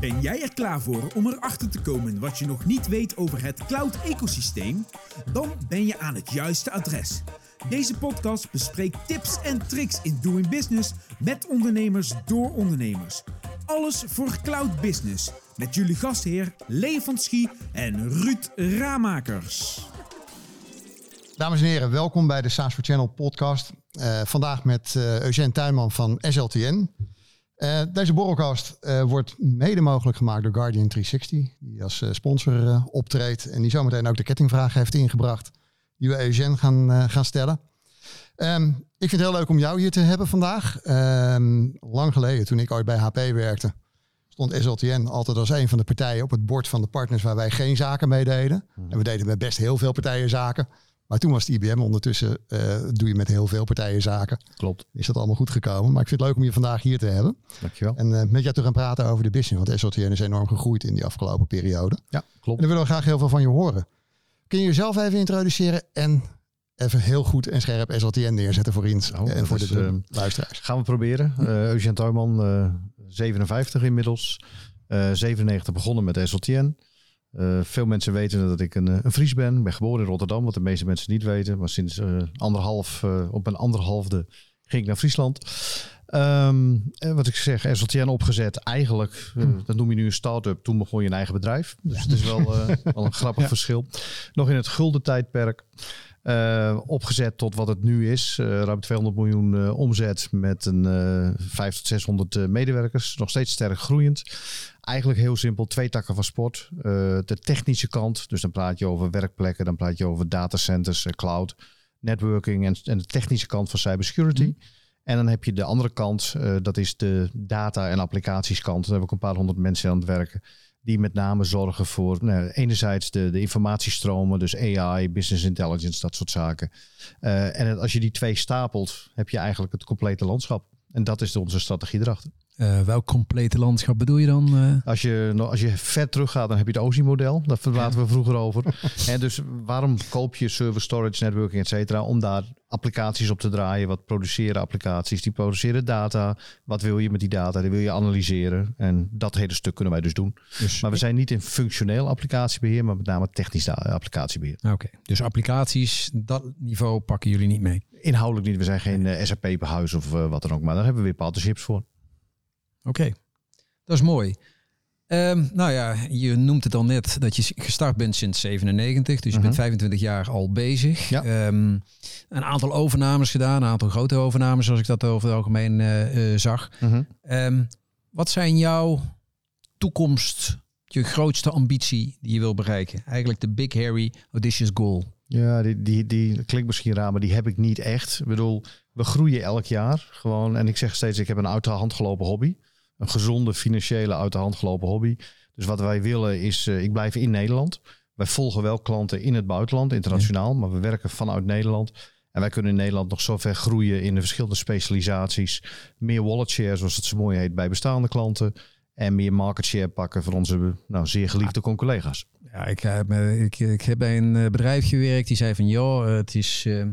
Ben jij er klaar voor om erachter te komen wat je nog niet weet over het cloud-ecosysteem? Dan ben je aan het juiste adres. Deze podcast bespreekt tips en tricks in doing business met ondernemers door ondernemers. Alles voor cloud business met jullie gastheer Lee Schie en Ruud Ramakers. Dames en heren, welkom bij de SaaS for Channel podcast. Uh, vandaag met uh, Eugène Tuinman van SLTN. Uh, deze borrelcast wordt mede mogelijk gemaakt door Guardian 360, die als sponsor optreedt en die zometeen ook de kettingvraag heeft ingebracht, die we Eugène gaan, gaan stellen. Um, ik vind het heel leuk om jou hier te hebben vandaag. Um, lang geleden, toen ik ooit bij HP werkte, stond SLTN altijd als een van de partijen op het bord van de partners waar wij geen zaken mee deden. En we deden met best heel veel partijen zaken. Maar toen was het IBM ondertussen, uh, doe je met heel veel partijen zaken. Klopt. Is dat allemaal goed gekomen. Maar ik vind het leuk om je vandaag hier te hebben. Dankjewel. En uh, met jou te gaan praten over de business. Want SLTN is enorm gegroeid in die afgelopen periode. Ja, klopt. En daar willen we graag heel veel van je horen. Kun je jezelf even introduceren en even heel goed en scherp SLTN neerzetten voor ons oh, en voor is, de, uh, luisteraars. Gaan we proberen. Uh, Eugène Tuinman, 57 inmiddels. 97 begonnen met SLTN. Uh, veel mensen weten dat ik een, een Fries ben. Ik ben geboren in Rotterdam, wat de meeste mensen niet weten. Maar sinds uh, anderhalf, uh, op een anderhalfde ging ik naar Friesland. Um, wat ik zeg, SLTN opgezet. Eigenlijk, hm. dat noem je nu een start-up. Toen begon je een eigen bedrijf. Dus ja. het is wel, wel een grappig ja. verschil. Nog in het gulden tijdperk. Uh, opgezet tot wat het nu is. Uh, ruim 200 miljoen uh, omzet met een 500 tot 600 medewerkers. Nog steeds sterk groeiend. Eigenlijk heel simpel, twee takken van sport. de technische kant, dus dan praat je over werkplekken, dan praat je over datacenters, cloud, networking en, en, de technische kant van cybersecurity. Mm. En dan heb je de andere kant, dat is de data- en applicatieskant. Daar heb ik een paar honderd mensen aan het werken die met name zorgen voor nou, enerzijds de, de informatiestromen, dus AI, business intelligence, dat soort zaken. Uh, en als je die twee stapelt, heb je eigenlijk het complete landschap. En dat is onze strategie erachter. Uh, welk complete landschap bedoel je dan? Uh? Als, je, als je ver terug gaat, dan heb je het OSI-model. Daar praten we vroeger over. en dus waarom koop je server, storage, networking, et cetera? Om daar applicaties op te draaien. Wat produceren applicaties? Die produceren data. Wat wil je met die data? Die wil je analyseren. En dat hele stuk kunnen wij dus doen. Dus maar we zijn niet in functioneel applicatiebeheer, maar met name technisch applicatiebeheer. Oké, okay. dus applicaties, dat niveau pakken jullie niet mee? Inhoudelijk niet. We zijn geen uh, SAP-behuis of wat dan ook. Maar daar hebben we weer partnerships voor. Oké, okay. dat is mooi. Um, nou ja, je noemt het al net dat je gestart bent sinds 97, dus je uh -huh. bent 25 jaar al bezig. Ja. Um, een aantal overnames gedaan, een aantal grote overnames, zoals ik dat over het algemeen uh, uh, zag. -huh. um, wat zijn jouw toekomst, je grootste ambitie die je wil bereiken? Eigenlijk de big, hairy, audacious goal. Ja, die, die, die klinkt misschien raar, maar die heb ik niet echt. Ik bedoel, we groeien elk jaar gewoon. En ik zeg steeds, ik heb een uit de hand gelopen hobby een gezonde financiële uit de hand gelopen hobby. Dus wat wij willen is, uh, ik blijf in Nederland. Wij volgen wel klanten in het buitenland, internationaal, maar we werken vanuit Nederland. En wij kunnen in Nederland nog zo ver groeien in de verschillende specialisaties. Meer wallet share, zoals het zo mooi heet, bij bestaande klanten. En meer market share pakken voor onze nou, zeer geliefde collega's. Ja, ik, heb, ik, ik heb bij een eh, bedrijf gewerkt die zei van, joh, het is uh,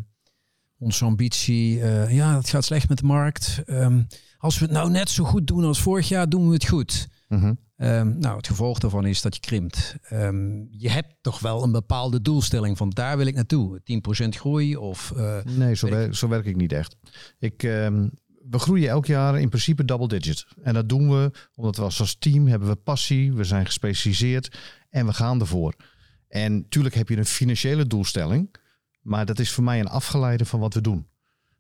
onze ambitie. Uh, ja, het gaat slecht met de markt. Um, als we het nou net zo goed doen als vorig jaar, doen we het goed. Mm -hmm. um, nou, het gevolg daarvan is dat je krimpt. Um, je hebt toch wel een bepaalde doelstelling van daar wil ik naartoe. 10% groei of... Uh, nee, zo, wer zo werk ik niet echt. Ik, we groeien elk jaar in principe double digit. En dat doen we omdat we als team hebben we passie, we zijn gespecialiseerd en we gaan ervoor. En natuurlijk heb je een financiële doelstelling, maar dat is voor mij een afgeleide van wat we doen.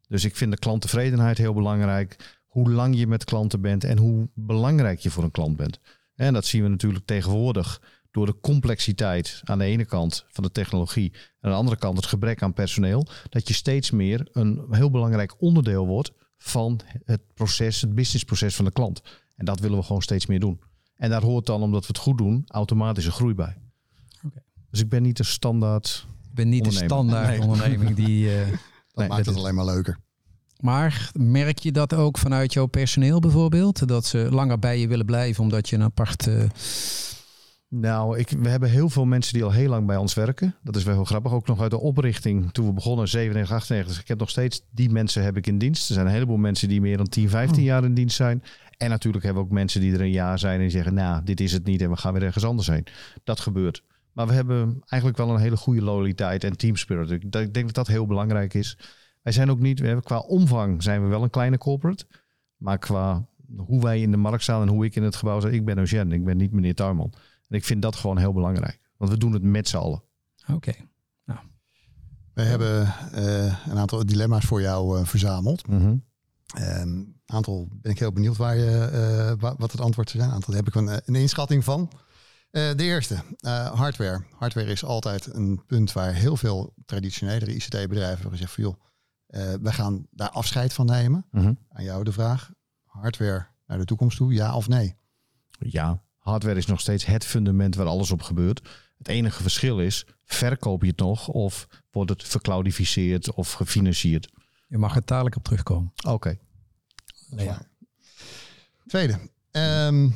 Dus ik vind de klanttevredenheid heel belangrijk hoe lang je met klanten bent en hoe belangrijk je voor een klant bent. En dat zien we natuurlijk tegenwoordig door de complexiteit aan de ene kant van de technologie en aan de andere kant het gebrek aan personeel, dat je steeds meer een heel belangrijk onderdeel wordt van het proces, het businessproces van de klant. En dat willen we gewoon steeds meer doen. En daar hoort dan, omdat we het goed doen, automatisch een groei bij. Okay. Dus ik ben niet de standaard. Ik ben niet de standaard nee. onderneming die. Uh, dat nee, maakt het alleen maar leuker. Maar merk je dat ook vanuit jouw personeel bijvoorbeeld? Dat ze langer bij je willen blijven omdat je een apart... Uh... Nou, ik, we hebben heel veel mensen die al heel lang bij ons werken. Dat is wel heel grappig. Ook nog uit de oprichting toen we begonnen, 97, 98. Dus ik heb nog steeds die mensen heb ik in dienst. Er zijn een heleboel mensen die meer dan 10, 15 jaar in dienst zijn. En natuurlijk hebben we ook mensen die er een jaar zijn en die zeggen, nou, dit is het niet en we gaan weer ergens anders heen. Dat gebeurt. Maar we hebben eigenlijk wel een hele goede loyaliteit en teamspirit. Ik denk dat dat heel belangrijk is. Wij zijn ook niet, we hebben, qua omvang zijn we wel een kleine corporate. Maar qua hoe wij in de markt staan en hoe ik in het gebouw sta, ik ben Eugène, ik ben niet meneer Tuinman. En ik vind dat gewoon heel belangrijk. Want we doen het met z'n allen. Oké. We hebben eh, een aantal dilemma's voor jou eh, verzameld. Een Ehm, aantal ben ik heel benieuwd waar je, eh, wa- wat het antwoord zou zijn. Een aantal heb ik een, een inschatting van. Eh, de eerste, eh, hardware. Hardware is altijd een punt waar heel veel traditionele ICT-bedrijven hebben gezegd van joh, eh, we gaan daar afscheid van nemen. Mhm. Aan jou de vraag, hardware naar de toekomst toe, ja of nee? Ja, hardware is nog steeds het fundament waar alles op gebeurt. Het enige verschil is, verkoop je het nog of wordt het vercloudificeerd of gefinancierd? Je mag er dadelijk op terugkomen. Oké. Lea. Tweede, ehm,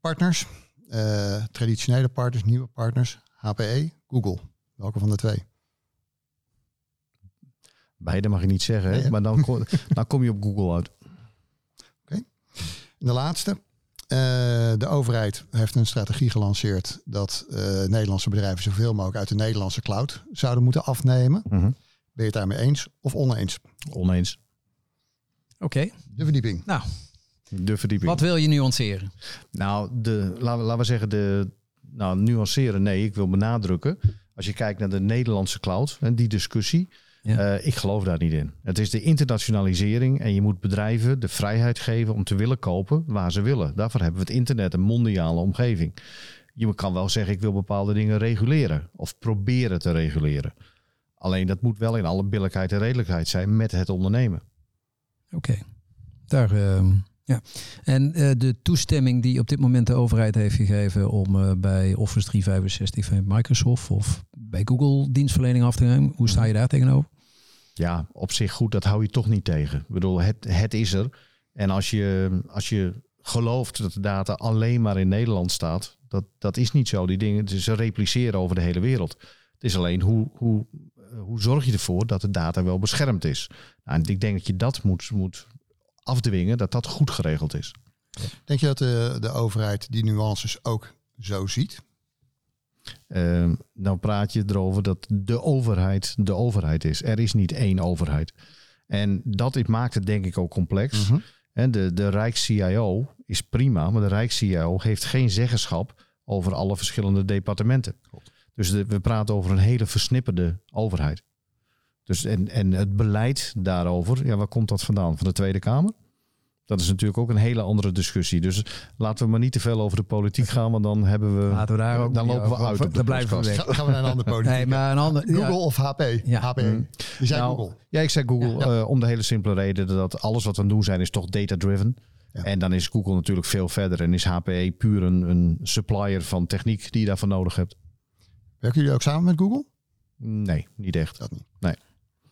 partners. Eh, traditionele partners, nieuwe partners. HPE, Google. Welke van de twee? Beide mag je niet zeggen, hè? Nee, hè? maar dan, kom- dan kom je op Google uit. De laatste. Eh, de overheid heeft een strategie gelanceerd dat eh, Nederlandse bedrijven zoveel mogelijk uit de Nederlandse cloud zouden moeten afnemen. Mhm. Ben je het daarmee eens of oneens? Oneens. Oké. De verdieping. Nou, De verdieping. wat wil je nuanceren? Nou, de, laten, we, laten we zeggen, de, nou, nuanceren. Nee, ik wil benadrukken. Als je kijkt naar de Nederlandse cloud en die discussie. Ja. eh, ik geloof daar niet in. Het is de internationalisering en je moet bedrijven de vrijheid geven om te willen kopen waar ze willen. Daarvoor hebben we het internet, een mondiale omgeving. Je kan wel zeggen, ik wil bepaalde dingen reguleren of proberen te reguleren. Alleen dat moet wel in alle billijkheid en redelijkheid zijn met het ondernemen. Oké. Daar, ehm, ja. En eh, de toestemming die op dit moment de overheid heeft gegeven om eh, bij Office 365 van Microsoft of bij Google dienstverlening af te nemen, hoe sta je daar tegenover? Ja, op zich goed, dat hou je toch niet tegen. Ik bedoel, het, het is er. En als je, als je gelooft dat de data alleen maar in Nederland staat, dat, dat is niet zo. Die dingen ze repliceren over de hele wereld. Het is alleen hoe, hoe, eh, hoe zorg je ervoor dat de data wel beschermd is. Nou, en ik denk dat je dat moet, moet afdwingen, dat dat goed geregeld is. Denk je dat de, de overheid die nuances ook zo ziet? Ehm, dan praat je erover dat de overheid de overheid is. Er is niet één overheid. En dat maakt het denk ik ook complex. En de, de Rijks-CIO is prima, maar de Rijks-CIO heeft geen zeggenschap over alle verschillende departementen. Dus de- we praten over een hele versnipperde overheid. Dus en, en het beleid daarover, ja, waar komt dat vandaan? Van de Tweede Kamer? Dat is natuurlijk ook een hele andere discussie. Dus laten we maar niet te veel over de politiek gaan, want dan hebben we. Laten we daar ook dan lopen we over- uit. Op de Dan blijven we weg. Ga- Gaan we naar een andere politiek? Nee, maar een ander. Google ja. of HP? Ja. HPE. Mm. Die zijn Nou, Google. Ja, ik zei Google Ja. eh, om de hele simpele reden dat alles wat we aan het doen zijn is toch data-driven. Ja. En dan is Google natuurlijk veel verder en is HPE puur een, een supplier van techniek die je daarvoor nodig hebt. Werken jullie ook samen met Google? Nee, niet echt. Dat niet.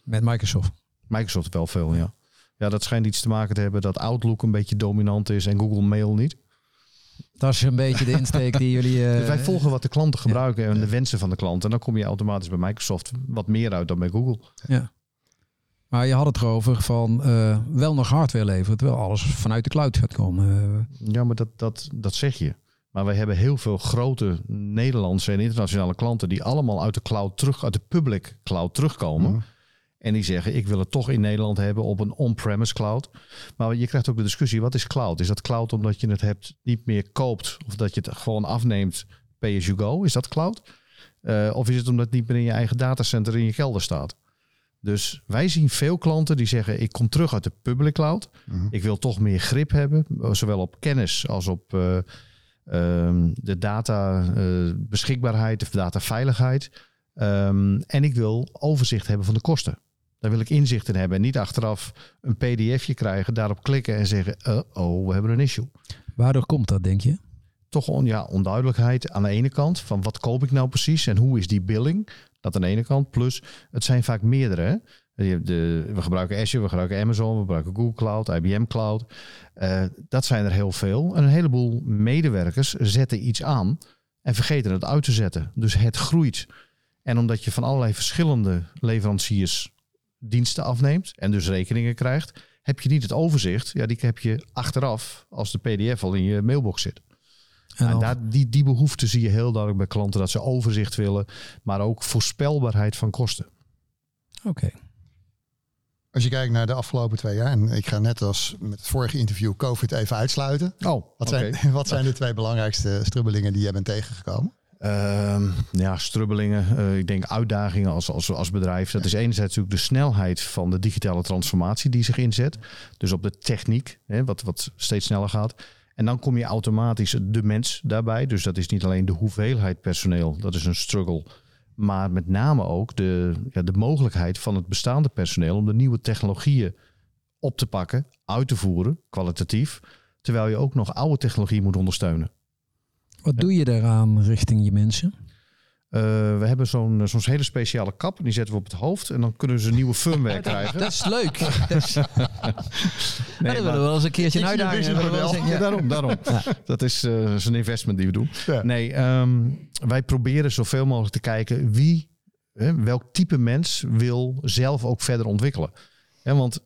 Met Microsoft. Microsoft wel veel, ja. Ja, dat schijnt iets te maken te hebben dat Outlook een beetje dominant is en Google Mail niet. Dat is een beetje de insteek die jullie. eh, Dus wij volgen wat de klanten gebruiken en de wensen van de klant. En dan kom je automatisch bij Microsoft wat meer uit dan bij Google. Ja. Maar je had het erover van eh, wel nog hardware leveren, terwijl alles vanuit de cloud gaat komen. Eh, Ja, maar dat, dat, dat zeg je. Maar wij hebben heel veel grote Nederlandse en internationale klanten die allemaal uit de cloud terug, uit de public cloud terugkomen. Mhm. En die zeggen, ik wil het toch in Nederland hebben op een on-premise cloud. Maar je krijgt ook de discussie, wat is cloud? Is dat cloud omdat je het hebt niet meer koopt of dat je het gewoon afneemt pay as you go? Is dat cloud? Eh, of is het omdat het niet meer in je eigen datacenter in je kelder staat? Dus wij zien veel klanten die zeggen, ik kom terug uit de public cloud. Mhm. Ik wil toch meer grip hebben, zowel op kennis als op eh, ehm, de data eh, beschikbaarheid of dataveiligheid. Ehm, en ik wil overzicht hebben van de kosten. Daar wil ik inzicht in hebben en niet achteraf een pdfje krijgen, daarop klikken en zeggen, uh oh, we hebben een issue. waardoor komt dat, denk je? Toch on, ja, onduidelijkheid aan de ene kant van wat koop ik nou precies en hoe is die billing. Dat aan de ene kant. Plus, het zijn vaak meerdere. Hè? Je hebt De, we gebruiken Azure, we gebruiken Amazon, we gebruiken Google Cloud, IBM Cloud. Eh, dat zijn er heel veel. En een heleboel medewerkers zetten iets aan en vergeten het uit te zetten. Dus het groeit. En omdat je van allerlei verschillende leveranciers diensten afneemt en dus rekeningen krijgt, heb je niet het overzicht. Ja, die heb je achteraf als de PDF al in je mailbox zit. En daar, die, die behoefte zie je heel duidelijk bij klanten dat ze overzicht willen, maar ook voorspelbaarheid van kosten. Oké. Als je kijkt naar de afgelopen twee jaar, en ik ga net als met het vorige interview COVID even uitsluiten. Oh, Wat, zijn, wat zijn de twee belangrijkste strubbelingen die jij bent tegengekomen? Ehm, ja, strubbelingen. eh, ik denk uitdagingen als, als, als bedrijf. Dat is enerzijds natuurlijk de snelheid van de digitale transformatie die zich inzet. Dus op de techniek, hè, wat, wat steeds sneller gaat. En dan kom je automatisch de mens daarbij. Dus dat is niet alleen de hoeveelheid personeel, dat is een struggle. Maar met name ook de, ja, de mogelijkheid van het bestaande personeel om de nieuwe technologieën op te pakken, uit te voeren, kwalitatief. Terwijl je ook nog oude technologie moet ondersteunen. Wat doe je daaraan richting je mensen? Eh, we hebben zo'n zo'n hele speciale kap. En die zetten we op het hoofd. En dan kunnen ze een nieuwe firmware krijgen. Dat is leuk. Dat is, willen maar- we wel eens een keertje een uitdaging. hebben. Ja, daarom, daarom. Dat is, eh, dat is een investment die we doen. Ja. Nee, ehm, wij proberen zoveel mogelijk te kijken wie, hè, welk type mens wil zelf ook verder ontwikkelen. Hè, want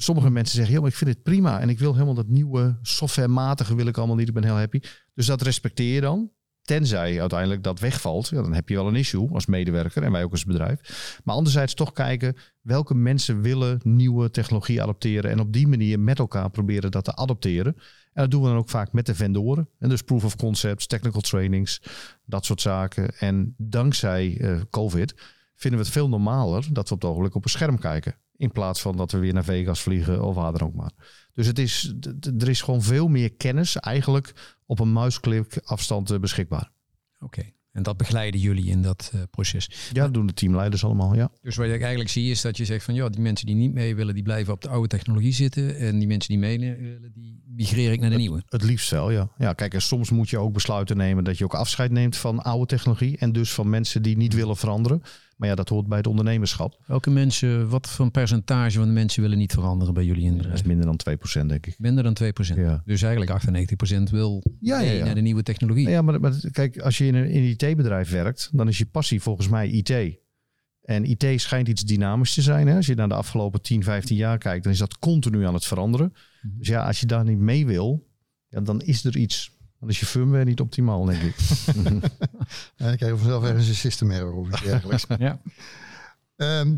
sommige mensen zeggen, ja, maar ik vind het prima. En ik wil helemaal dat nieuwe softwarematige wil ik allemaal niet. Ik ben heel happy. Dus dat respecteer je dan. Tenzij uiteindelijk dat wegvalt, ja, dan heb je wel een issue als medewerker en wij ook als bedrijf. Maar anderzijds toch kijken welke mensen willen nieuwe technologie adopteren en op die manier met elkaar proberen dat te adopteren. En dat doen we dan ook vaak met de vendoren. En dus proof of concepts, technical trainings, dat soort zaken. En dankzij eh, COVID vinden we het veel normaler dat we op het ogenblik op een scherm kijken. In plaats van dat we weer naar Vegas vliegen of waar dan ook maar. Dus het is, er is gewoon veel meer kennis eigenlijk op een muisklik afstand eh, beschikbaar. Oké. En dat begeleiden jullie in dat eh, proces. Ja, dat doen de teamleiders allemaal, ja. Dus wat ik eigenlijk zie is dat je zegt van ja, die mensen die niet mee willen, die blijven op de oude technologie zitten. En die mensen die mee willen, die migreer ik naar de nieuwe. Het liefst wel, ja. Ja, kijk, en soms moet je ook besluiten nemen dat je ook afscheid neemt van oude technologie. En dus van mensen die niet willen veranderen. Maar ja, dat hoort bij het ondernemerschap. Welke mensen, wat voor een percentage van de mensen willen niet veranderen bij jullie in het Dat is bedrijf? minder dan 2%, denk ik. Minder dan 2%. Ja. Dus eigenlijk 98% wil Ja, ja, naar de nieuwe technologie. Ja, maar, maar kijk, als je in een, in een IT-bedrijf werkt, dan is je passie volgens mij IT. En IT schijnt iets dynamisch te zijn. Hè? Als je naar de afgelopen 10, 15 jaar kijkt, dan is dat continu aan het veranderen. Mhm. Dus ja, als je daar niet mee wil, ja, dan is er iets. Dan is je firmware niet optimaal, denk ik. En ik kreeg vanzelf ergens een system error of iets dergelijks. Ja. Ehm,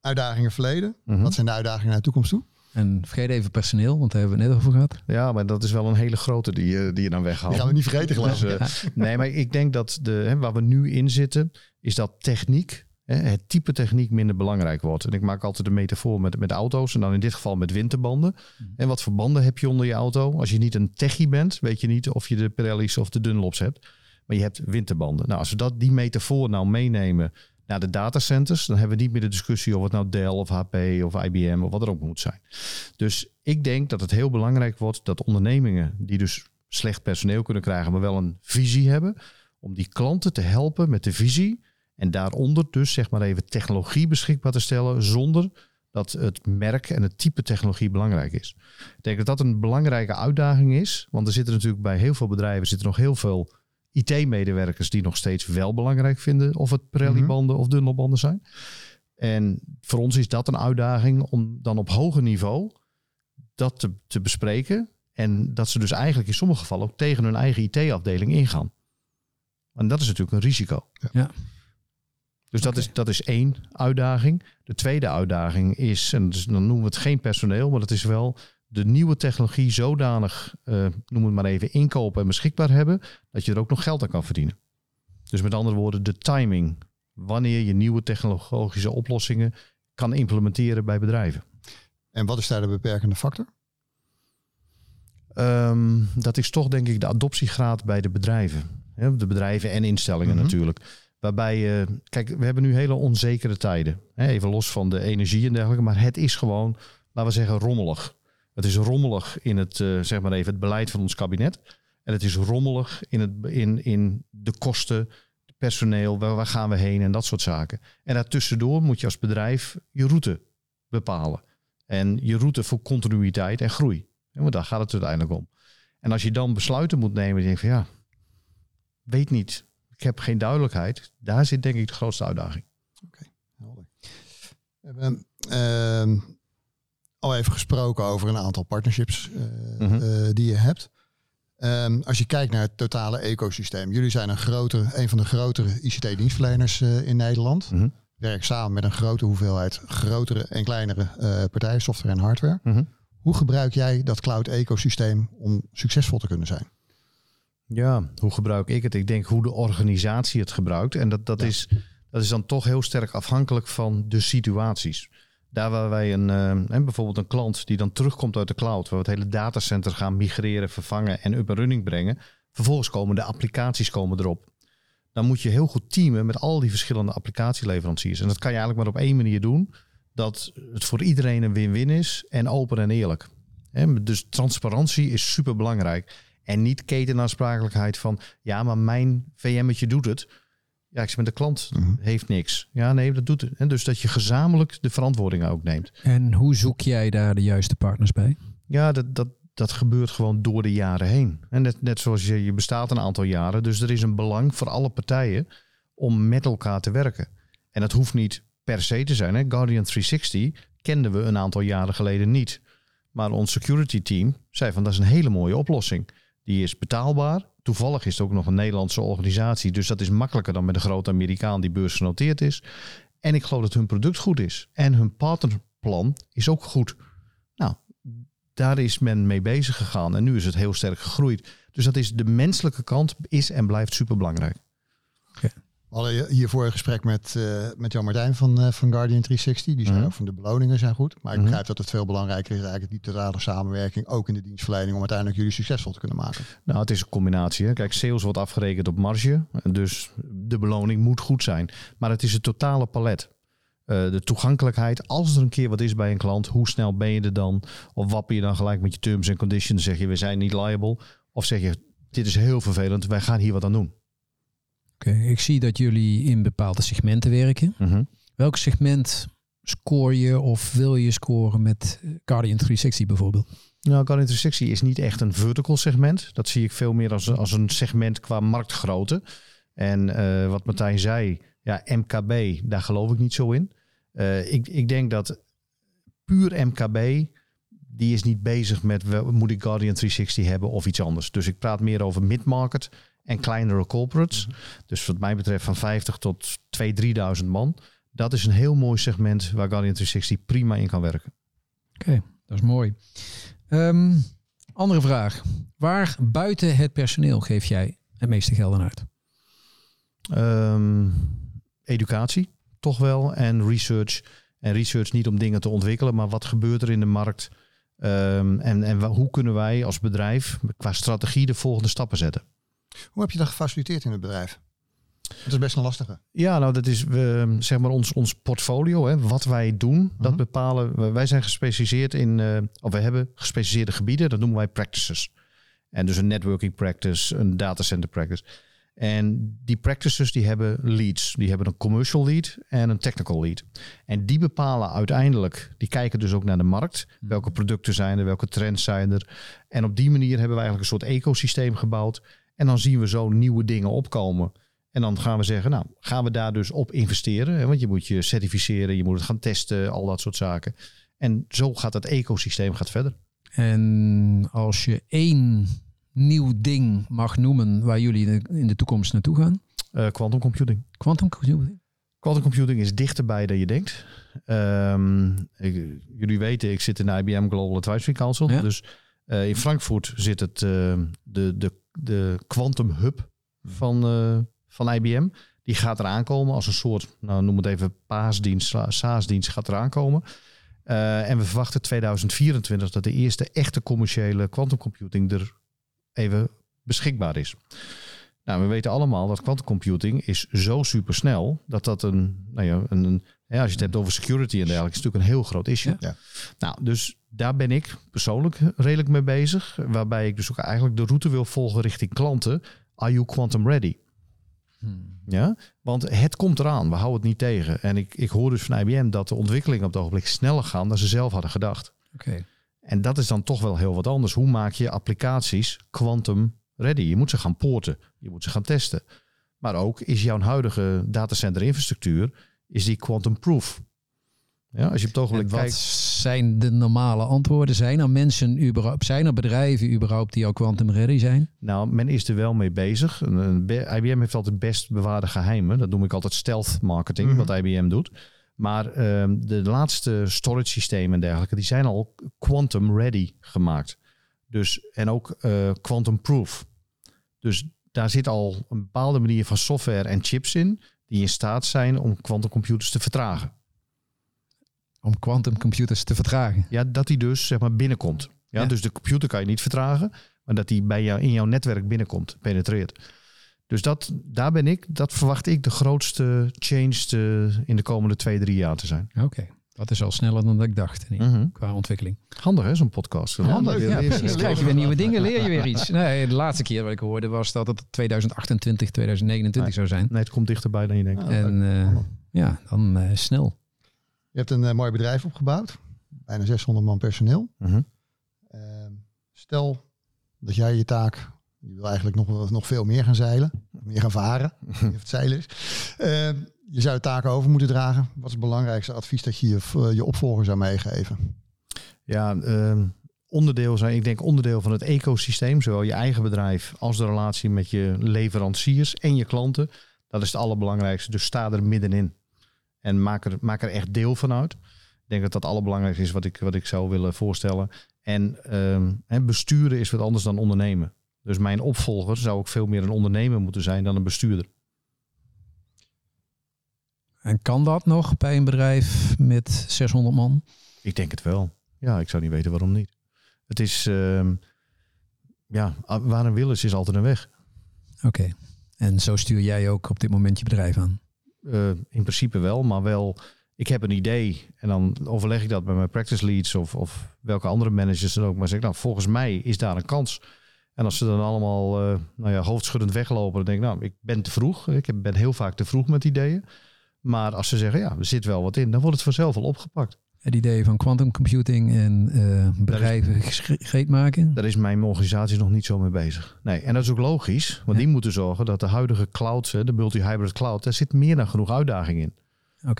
uitdagingen verleden. Mhm. Wat zijn de uitdagingen naar de toekomst toe? En vergeet even personeel, want daar hebben we het net over gehad. Ja, maar dat is wel een hele grote die, je- die je dan weghaalt. Die gaan we niet vergeten geloof Dus, ik. eh, nee, maar ik denk dat de, hè, waar we nu in zitten, is dat techniek, het type techniek minder belangrijk wordt. En ik maak altijd de metafoor met, met auto's en dan in dit geval met winterbanden. En wat voor banden heb je onder je auto? Als je niet een techie bent, weet je niet of je de Pirelli's of de Dunlops hebt. Maar je hebt winterbanden. Nou, als we dat, die metafoor nou meenemen naar de datacenters, dan hebben we niet meer de discussie of het nou Dell of HP of IBM of wat er ook moet zijn. Dus ik denk dat het heel belangrijk wordt dat ondernemingen die dus slecht personeel kunnen krijgen, maar wel een visie hebben, om die klanten te helpen met de visie en daaronder dus zeg maar even technologie beschikbaar te stellen zonder dat het merk en het type technologie belangrijk is. Ik denk dat dat een belangrijke uitdaging is, want er zitten natuurlijk bij heel veel bedrijven zitten nog heel veel IT-medewerkers die nog steeds wel belangrijk vinden of het Pirelli-banden of Dunlop-banden zijn. En voor ons is dat een uitdaging om dan op hoger niveau dat te, te bespreken. En dat ze dus eigenlijk in sommige gevallen ook tegen hun eigen IT-afdeling ingaan. En dat is natuurlijk een risico. Ja. Dus dat, is, dat is één uitdaging. De tweede uitdaging is, en dus dan noemen we het geen personeel, maar dat is wel de nieuwe technologie zodanig, eh, noem het maar even, inkopen en beschikbaar hebben, dat je er ook nog geld aan kan verdienen. Dus met andere woorden, de timing. Wanneer je nieuwe technologische oplossingen kan implementeren bij bedrijven. En wat is daar de beperkende factor? Ehm, dat is toch denk ik de adoptiegraad bij de bedrijven. De bedrijven en instellingen Mhm. natuurlijk. Waarbij, je kijk, we hebben nu hele onzekere tijden. Even los van de energie en dergelijke. Maar het is gewoon, laten we zeggen, rommelig. Het is rommelig in het, eh, zeg maar even, het beleid van ons kabinet. En het is rommelig in, het, in, in de kosten, personeel, waar, waar gaan we heen en dat soort zaken. En daartussendoor moet je als bedrijf je route bepalen. En je route voor continuïteit en groei. Want daar gaat het uiteindelijk om. En als je dan besluiten moet nemen, denk je van ja, weet niet, ik heb geen duidelijkheid. Daar zit denk ik de grootste uitdaging. Helder. We hebben, ehm, al even gesproken over een aantal partnerships eh, Mhm. eh, die je hebt. Ehm, als je kijkt naar het totale ecosysteem. Jullie zijn een, grote, een van de grotere ICT-dienstverleners eh, in Nederland. Mhm. Werk samen met een grote hoeveelheid grotere en kleinere partijen, software en hardware. Mhm. Hoe gebruik jij dat cloud-ecosysteem om succesvol te kunnen zijn? Ja, hoe gebruik ik het? Ik denk hoe de organisatie het gebruikt. En dat, dat, Ja. is, dat is dan toch heel sterk afhankelijk van de situaties. Daar waar wij een, hè, bijvoorbeeld een klant die dan terugkomt uit de cloud, waar we het hele datacenter gaan migreren, vervangen en up en running brengen. Vervolgens komen de applicaties komen erop. Dan moet je heel goed teamen met al die verschillende applicatieleveranciers. En dat kan je eigenlijk maar op één manier doen. Dat het voor iedereen een win-win is en open en eerlijk. Dus transparantie is super belangrijk. En niet ketenaansprakelijkheid van ja, maar mijn VM'tje doet het. Ja, ik zeg met de klant Mhm. heeft niks. Ja, nee, dat doet het. En dus dat je gezamenlijk de verantwoording ook neemt. En hoe zoek jij daar de juiste partners bij? Ja, dat, dat, dat gebeurt gewoon door de jaren heen. En net, net zoals je, je bestaat een aantal jaren. Dus er is een belang voor alle partijen om met elkaar te werken. En dat hoeft niet per se te zijn. Hè. Guardian 360 kenden we een aantal jaren geleden niet. Maar ons security team zei van dat is een hele mooie oplossing. Die is betaalbaar. Toevallig is het ook nog een Nederlandse organisatie. Dus dat is makkelijker dan met een grote Amerikaan die beursgenoteerd is. En ik geloof dat hun product goed is. En hun partnerplan is ook goed. Nou, daar is men mee bezig gegaan. En nu is het heel sterk gegroeid. Dus dat is de menselijke kant is en blijft super belangrijk. We hadden hiervoor een gesprek met, eh, met Jan Martijn van, eh, van Guardian 360. Die zei Mhm. ook van de beloningen zijn goed. Maar ik Mhm. begrijp dat het veel belangrijker is eigenlijk die totale samenwerking. Ook in de dienstverlening om uiteindelijk jullie succesvol te kunnen maken. Nou, het is een combinatie. Hè. Kijk, sales wordt afgerekend op marge. Dus de beloning moet goed zijn. Maar het is het totale palet. Eh, de toegankelijkheid. Als er een keer wat is bij een klant, hoe snel ben je er dan? Of wapper je dan gelijk met je terms en conditions? Zeg je, we zijn niet liable. Of zeg je, dit is heel vervelend, wij gaan hier wat aan doen. Oké, ik zie dat jullie in bepaalde segmenten werken. Mhm. Welk segment scoor je of wil je scoren met Guardian 360 bijvoorbeeld? Nou, Guardian 360 is niet echt een vertical segment. Dat zie ik veel meer als, als een segment qua marktgrootte. En eh, wat Martijn zei, ja, MKB, daar geloof ik niet zo in. Eh, ik, ik denk dat puur MKB, die is niet bezig met moet ik Guardian 360 hebben of iets anders. Dus ik praat meer over mid-market en kleinere corporates. Dus wat mij betreft van 50 tot 2.000, 3.000 man. Dat is een heel mooi segment waar Guardian 360 prima in kan werken. Oké, dat is mooi. Ehm, andere vraag. Waar buiten het personeel geef jij het meeste geld aan uit? Ehm, educatie, toch wel. En research. En research niet om dingen te ontwikkelen, maar wat gebeurt er in de markt? Ehm, en en hoe kunnen wij als bedrijf qua strategie de volgende stappen zetten? Hoe heb je dat gefaciliteerd in het bedrijf? Het is best een lastige. Ja, nou dat is we, zeg maar ons, ons portfolio, hè, wat wij doen, dat Mhm. bepalen. Wij zijn gespecialiseerd in, eh, of we hebben gespecialiseerde gebieden, dat noemen wij practices. En dus een networking practice, een datacenter practice. En die practices die hebben leads. Die hebben een commercial lead en een technical lead. En die bepalen uiteindelijk, die kijken dus ook naar de markt. Welke producten zijn er, welke trends zijn er. En op die manier hebben we eigenlijk een soort ecosysteem gebouwd. En dan zien we zo nieuwe dingen opkomen. En dan gaan we zeggen, nou, gaan we daar dus op investeren? Hè? Want je moet je certificeren, je moet het gaan testen, al dat soort zaken. En zo gaat het ecosysteem gaat verder. En als je één nieuw ding mag noemen waar jullie in de- toekomst naartoe gaan? Eh, quantum computing. Quantum computing. Quantum computing is dichterbij dan je denkt. Ehm, ik- jullie weten, ik zit in de IBM Global Advisory Council. Ja. Dus eh, in Frankfurt zit het, eh, de, de, de Quantum Hub van, van IBM. Die gaat eraan komen als een soort, nou, noem het even paasdienst, SaaS-dienst gaat eraan komen. En we verwachten 2024 dat de eerste echte commerciële quantum computing er even beschikbaar is. Nou, we weten allemaal dat quantum computing is zo supersnel dat dat een, nou ja, een, een ja, als je het hebt over security en dergelijke, is natuurlijk een heel groot issue. Ja. Nou, dus daar ben ik persoonlijk redelijk mee bezig, waarbij ik dus ook eigenlijk de route wil volgen richting klanten. Are you quantum ready? Ja, want het komt eraan. We houden het niet tegen. En ik, ik hoor dus van IBM dat de ontwikkelingen op het ogenblik sneller gaan dan ze zelf hadden gedacht. Oké. En dat is dan toch wel heel wat anders. Hoe maak je applicaties quantum ready? Je moet ze gaan poorten. Je moet ze gaan testen. Maar ook is jouw huidige datacenter infrastructuur is die quantum proof. Ja, als je op het En ogenblik wat kijkt. zijn de normale antwoorden? Zijn er mensen überhaupt, zijn er bedrijven überhaupt die al quantum ready zijn? Nou, men is er wel mee bezig. IBM heeft altijd best bewaarde geheimen. Dat noem ik altijd stealth marketing, Mhm. wat IBM doet. Maar ehm, de laatste storage systemen en dergelijke, die zijn al quantum ready gemaakt. Dus, en ook eh, quantum proof. Dus daar zit al een bepaalde manier van software en chips in die in staat zijn om quantumcomputers te vertragen. Om quantum computers te vertragen. Ja, dat die dus zeg maar binnenkomt. Ja, Ja. Dus de computer kan je niet vertragen, maar dat die bij jou in jouw netwerk binnenkomt, penetreert. Dus dat, daar ben ik, dat verwacht ik de grootste change te, in de komende twee, drie jaar te zijn. Oké, dat is al sneller dan dat ik dacht Mhm. qua ontwikkeling. Handig hè, zo'n podcast. Handig, ja. Ja, precies. leer- Krijg je weer nieuwe dingen, leer je weer iets. Nee, de laatste keer wat ik hoorde was dat het 2028, 2029 zou zijn. Nee, het komt dichterbij dan je denkt. Ah, En eh, ja, dan eh, snel. Je hebt een eh, mooi bedrijf opgebouwd. Bijna 600 man personeel. Mhm. Ehm, stel dat jij je taak, je wil eigenlijk nog, nog veel meer gaan zeilen, meer gaan varen, of het zeilen is. Ehm, je zou de taken over moeten dragen. Wat is het belangrijkste advies dat je je, v- je opvolger zou meegeven? Ja, ehm, onderdeel zijn, ik denk onderdeel van het ecosysteem, zowel je eigen bedrijf als de relatie met je leveranciers en je klanten. Dat is het allerbelangrijkste. Dus sta er middenin. En maak er, maak er echt deel van uit. Ik denk dat dat het allerbelangrijkste is wat ik, wat ik zou willen voorstellen. En ehm, besturen is wat anders dan ondernemen. Dus mijn opvolger zou ook veel meer een ondernemer moeten zijn dan een bestuurder. En kan dat nog bij een bedrijf met 600 man? Ik denk het wel. Ja, ik zou niet weten waarom niet. Het is, ehm, ja, waar een wil is, is altijd een weg. Oké. En zo stuur jij ook op dit moment je bedrijf aan? Eh, in principe wel, maar wel. Ik heb een idee en dan overleg ik dat met mijn practice leads of, of welke andere managers dan ook. Maar zeg ik, nou, volgens mij is daar een kans. En als ze dan allemaal eh, nou ja, hoofdschuddend weglopen, dan denk ik, nou, ik ben te vroeg. Ik ben heel vaak te vroeg met ideeën. Maar als ze zeggen, ja, er zit wel wat in, dan wordt het vanzelf al opgepakt. Het idee van quantum computing en eh, bedrijven gereed maken? Daar is mijn organisatie nog niet zo mee bezig. Nee, en dat is ook logisch, want Ja. die moeten zorgen dat de huidige cloud, de multi-hybrid cloud, daar zit meer dan genoeg uitdaging in.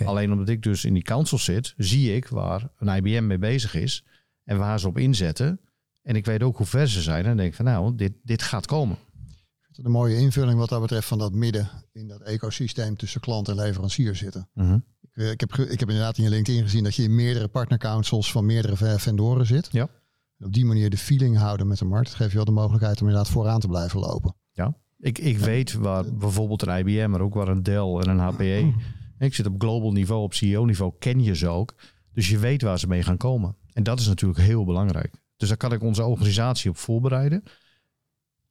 Alleen omdat ik dus in die council zit, zie ik waar een IBM mee bezig is en waar ze op inzetten. En ik weet ook hoe ver ze zijn en denk van nou, dit, dit gaat komen. Ik vind het een mooie invulling wat dat betreft van dat midden in dat ecosysteem tussen klant en leverancier zitten. Ik, eh, ik, heb, ik heb inderdaad in je LinkedIn gezien dat je in meerdere partnercouncils van meerdere ve- vendoren zit. Ja. En op die manier de feeling houden met de markt. Dat geeft je wel de mogelijkheid om inderdaad vooraan te blijven lopen. Ik, ik weet waar bijvoorbeeld een IBM, maar ook waar een Dell en een HPE. Ik zit op global niveau, op CEO-niveau, ken je ze ook. Dus je weet waar ze mee gaan komen. En dat is natuurlijk heel belangrijk. Dus daar kan ik onze organisatie op voorbereiden.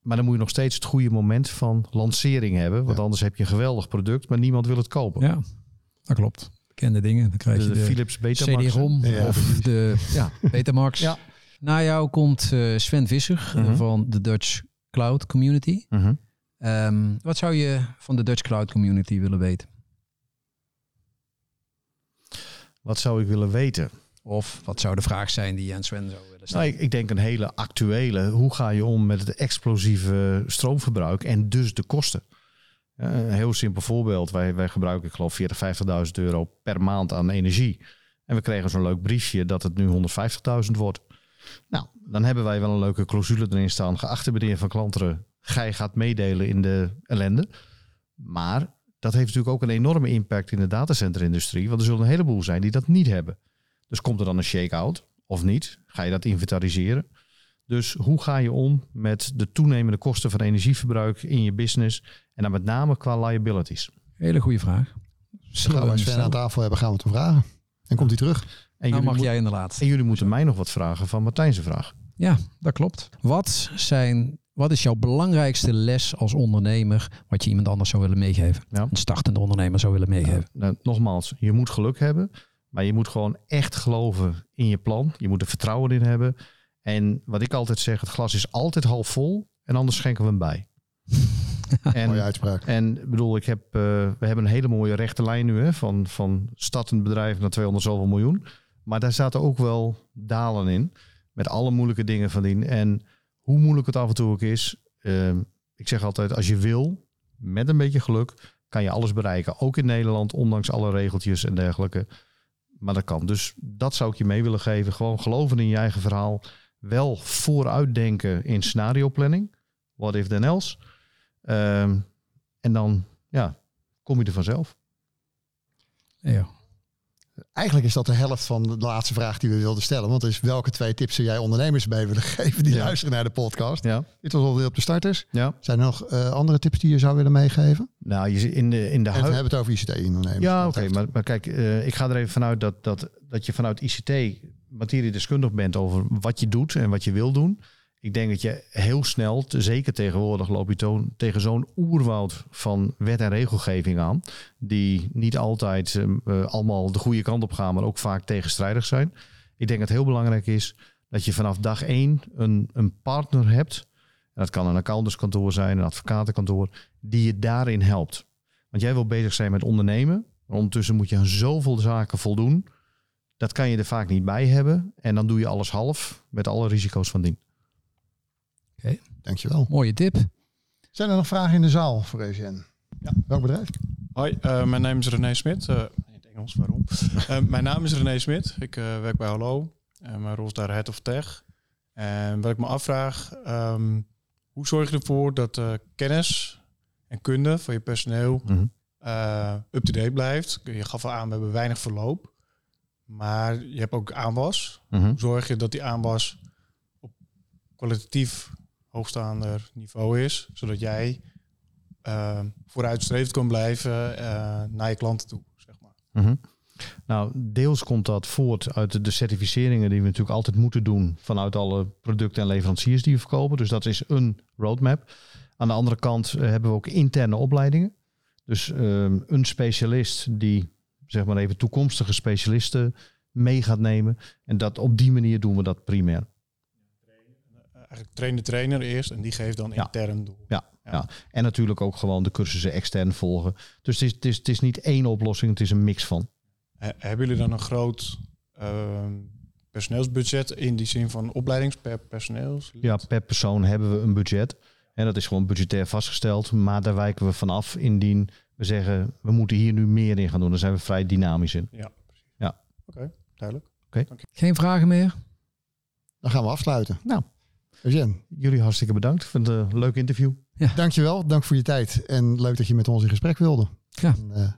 Maar dan moet je nog steeds het goede moment van lancering hebben. Want Ja. anders heb je een geweldig product, maar niemand wil het kopen. Ja, dat klopt. Bekende dingen. Dan krijg de, je de de, Philips Betamax. CD-ROM Ja, of de Ja. Betamax. Ja. Na jou komt eh, Sven Visser eh, Mhm. van de Dutch Cloud Community. Mhm. Ehm, wat zou je van de Dutch Cloud Community willen weten? Wat zou ik willen weten? Of wat zou de vraag zijn die je aan Sven zou willen stellen? Nou, ik, denk een hele actuele. Hoe ga je om met het explosieve stroomverbruik en dus de kosten? Een heel simpel voorbeeld. Wij, wij gebruiken, ik geloof, 40.000, 50.000 euro per maand aan energie. En we kregen zo'n leuk briefje dat het nu 150.000 wordt. Nou, dan hebben wij wel een leuke clausule erin staan. Geachte meneer van Klanteren, gij gaat meedelen in de ellende. Maar dat heeft natuurlijk ook een enorme impact in de datacenterindustrie. Want er zullen een heleboel zijn die dat niet hebben. Dus komt er dan een shake-out of niet? Ga je dat inventariseren? Dus hoe ga je om met de toenemende kosten van energieverbruik in je business? En dan met name qua liabilities. Hele goede vraag. Gaan wij Sven aan tafel hebben, gaan we het hem vragen. En komt hij terug. En Nou jullie, mag moet- jij inderdaad. en jullie moeten mij nog wat vragen van Martijn's vraag. Ja, dat klopt. Wat, zijn, wat is jouw belangrijkste les als ondernemer wat je iemand anders zou willen meegeven? Ja. Een startende ondernemer zou willen meegeven. Nou, nogmaals, je moet geluk hebben. Maar je moet gewoon echt geloven in je plan. Je moet er vertrouwen in hebben. En wat ik altijd zeg, het glas is altijd half vol. En anders schenken we hem bij. en, Mooie uitspraak. En ik bedoel, ik heb, eh, we hebben een hele mooie rechte lijn nu hè, van, van startend bedrijf naar 200 zoveel miljoen. Maar daar zaten ook wel dalen in. Met alle moeilijke dingen van dien. En hoe moeilijk het af en toe ook is. eh, ik zeg altijd, als je wil, met een beetje geluk, kan je alles bereiken. Ook in Nederland, ondanks alle regeltjes en dergelijke. Maar dat kan. Dus dat zou ik je mee willen geven. Gewoon geloven in je eigen verhaal. Wel vooruitdenken in scenario planning. What if then else? Ehm, en dan ja, kom je er vanzelf. Ja. Eigenlijk is dat de helft van de laatste vraag die we wilden stellen. Want is welke twee tips zou jij ondernemers mee willen geven die Ja. luisteren naar de podcast? Ja. Dit was alweer op de starters. ja. Zijn er nog eh, andere tips die je zou willen meegeven? Nou, je, in de, in de we hebben het over ICT-ondernemers. Ja, oké. maar, maar kijk, eh, ik ga er even vanuit dat, dat, dat je vanuit ICT materiedeskundig bent over wat je doet en wat je wil doen. Ik denk dat je heel snel, zeker tegenwoordig, loop je tegen zo'n oerwoud van wet en regelgeving aan. Die niet altijd eh, eh, allemaal de goede kant op gaan, maar ook vaak tegenstrijdig zijn. Ik denk dat het heel belangrijk is dat je vanaf dag één een, een partner hebt. Dat kan een accountantskantoor zijn, een advocatenkantoor, die je daarin helpt. Want jij wil bezig zijn met ondernemen. Ondertussen moet je aan zoveel zaken voldoen. Dat kan je er vaak niet bij hebben. En dan doe je alles half met alle risico's van dien. Dankjewel. Mooie tip. Zijn er nog vragen in de zaal voor Eugène? Ja. Welk bedrijf? Hoi, eh, mijn naam is René Smit. Eh, in het Engels, waarom? Eh, mijn naam is René Smit. Ik eh, werk bij Hallo. En mijn rol is daar Head of Tech. En wat ik me afvraag, ehm, hoe zorg je ervoor dat de kennis en kunde van je personeel eh, up-to-date blijft? Je gaf al aan, we hebben weinig verloop. Maar je hebt ook aanwas. Mhm. Hoe zorg je dat die aanwas op kwalitatief hoogstaander niveau is, zodat jij eh, vooruitstrevend kan blijven eh, naar je klanten toe, zeg maar. Mhm. Nou, deels komt dat voort uit de- de certificeringen die we natuurlijk altijd moeten doen vanuit alle producten en leveranciers die we verkopen. Dus dat is een roadmap. Aan de andere kant eh, hebben we ook interne opleidingen. Dus ehm, een specialist die, zeg maar even, toekomstige specialisten mee gaat nemen. En dat op die manier doen we dat primair. Eigenlijk train de trainer eerst en die geeft dan Ja. intern door. Ja, Ja. ja. en natuurlijk ook gewoon de cursussen extern volgen. Dus het is, het is, het is niet één oplossing, het is een mix van. He- hebben jullie dan een groot ehm, personeelsbudget in die zin van opleidings per personeels? Ja, per persoon hebben we een budget. En dat is gewoon budgetair vastgesteld. Maar daar wijken we vanaf indien we zeggen... we moeten hier nu meer in gaan doen. Daar zijn we vrij dynamisch in. Ja, precies. Ja. Oké, duidelijk. Geen vragen meer? Dan gaan we afsluiten. Nou. Eugène, Jullie hartstikke bedankt. Ik vind het een leuk interview. dankjewel. Dank voor je tijd. En leuk dat je met ons in gesprek wilde. Ja. En, eh,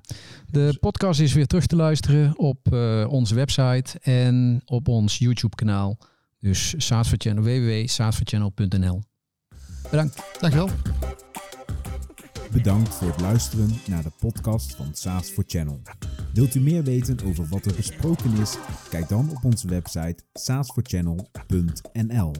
De podcast is weer terug te luisteren op eh, onze website en op ons YouTube kanaal. Dus Saatverchannel, www.saatverchannel.nl Bedankt. dankjewel. Bedankt voor het luisteren naar de podcast van SaaS for Channel. Wilt u meer weten over wat er besproken is? Kijk dan op onze website saasforchannel.nl.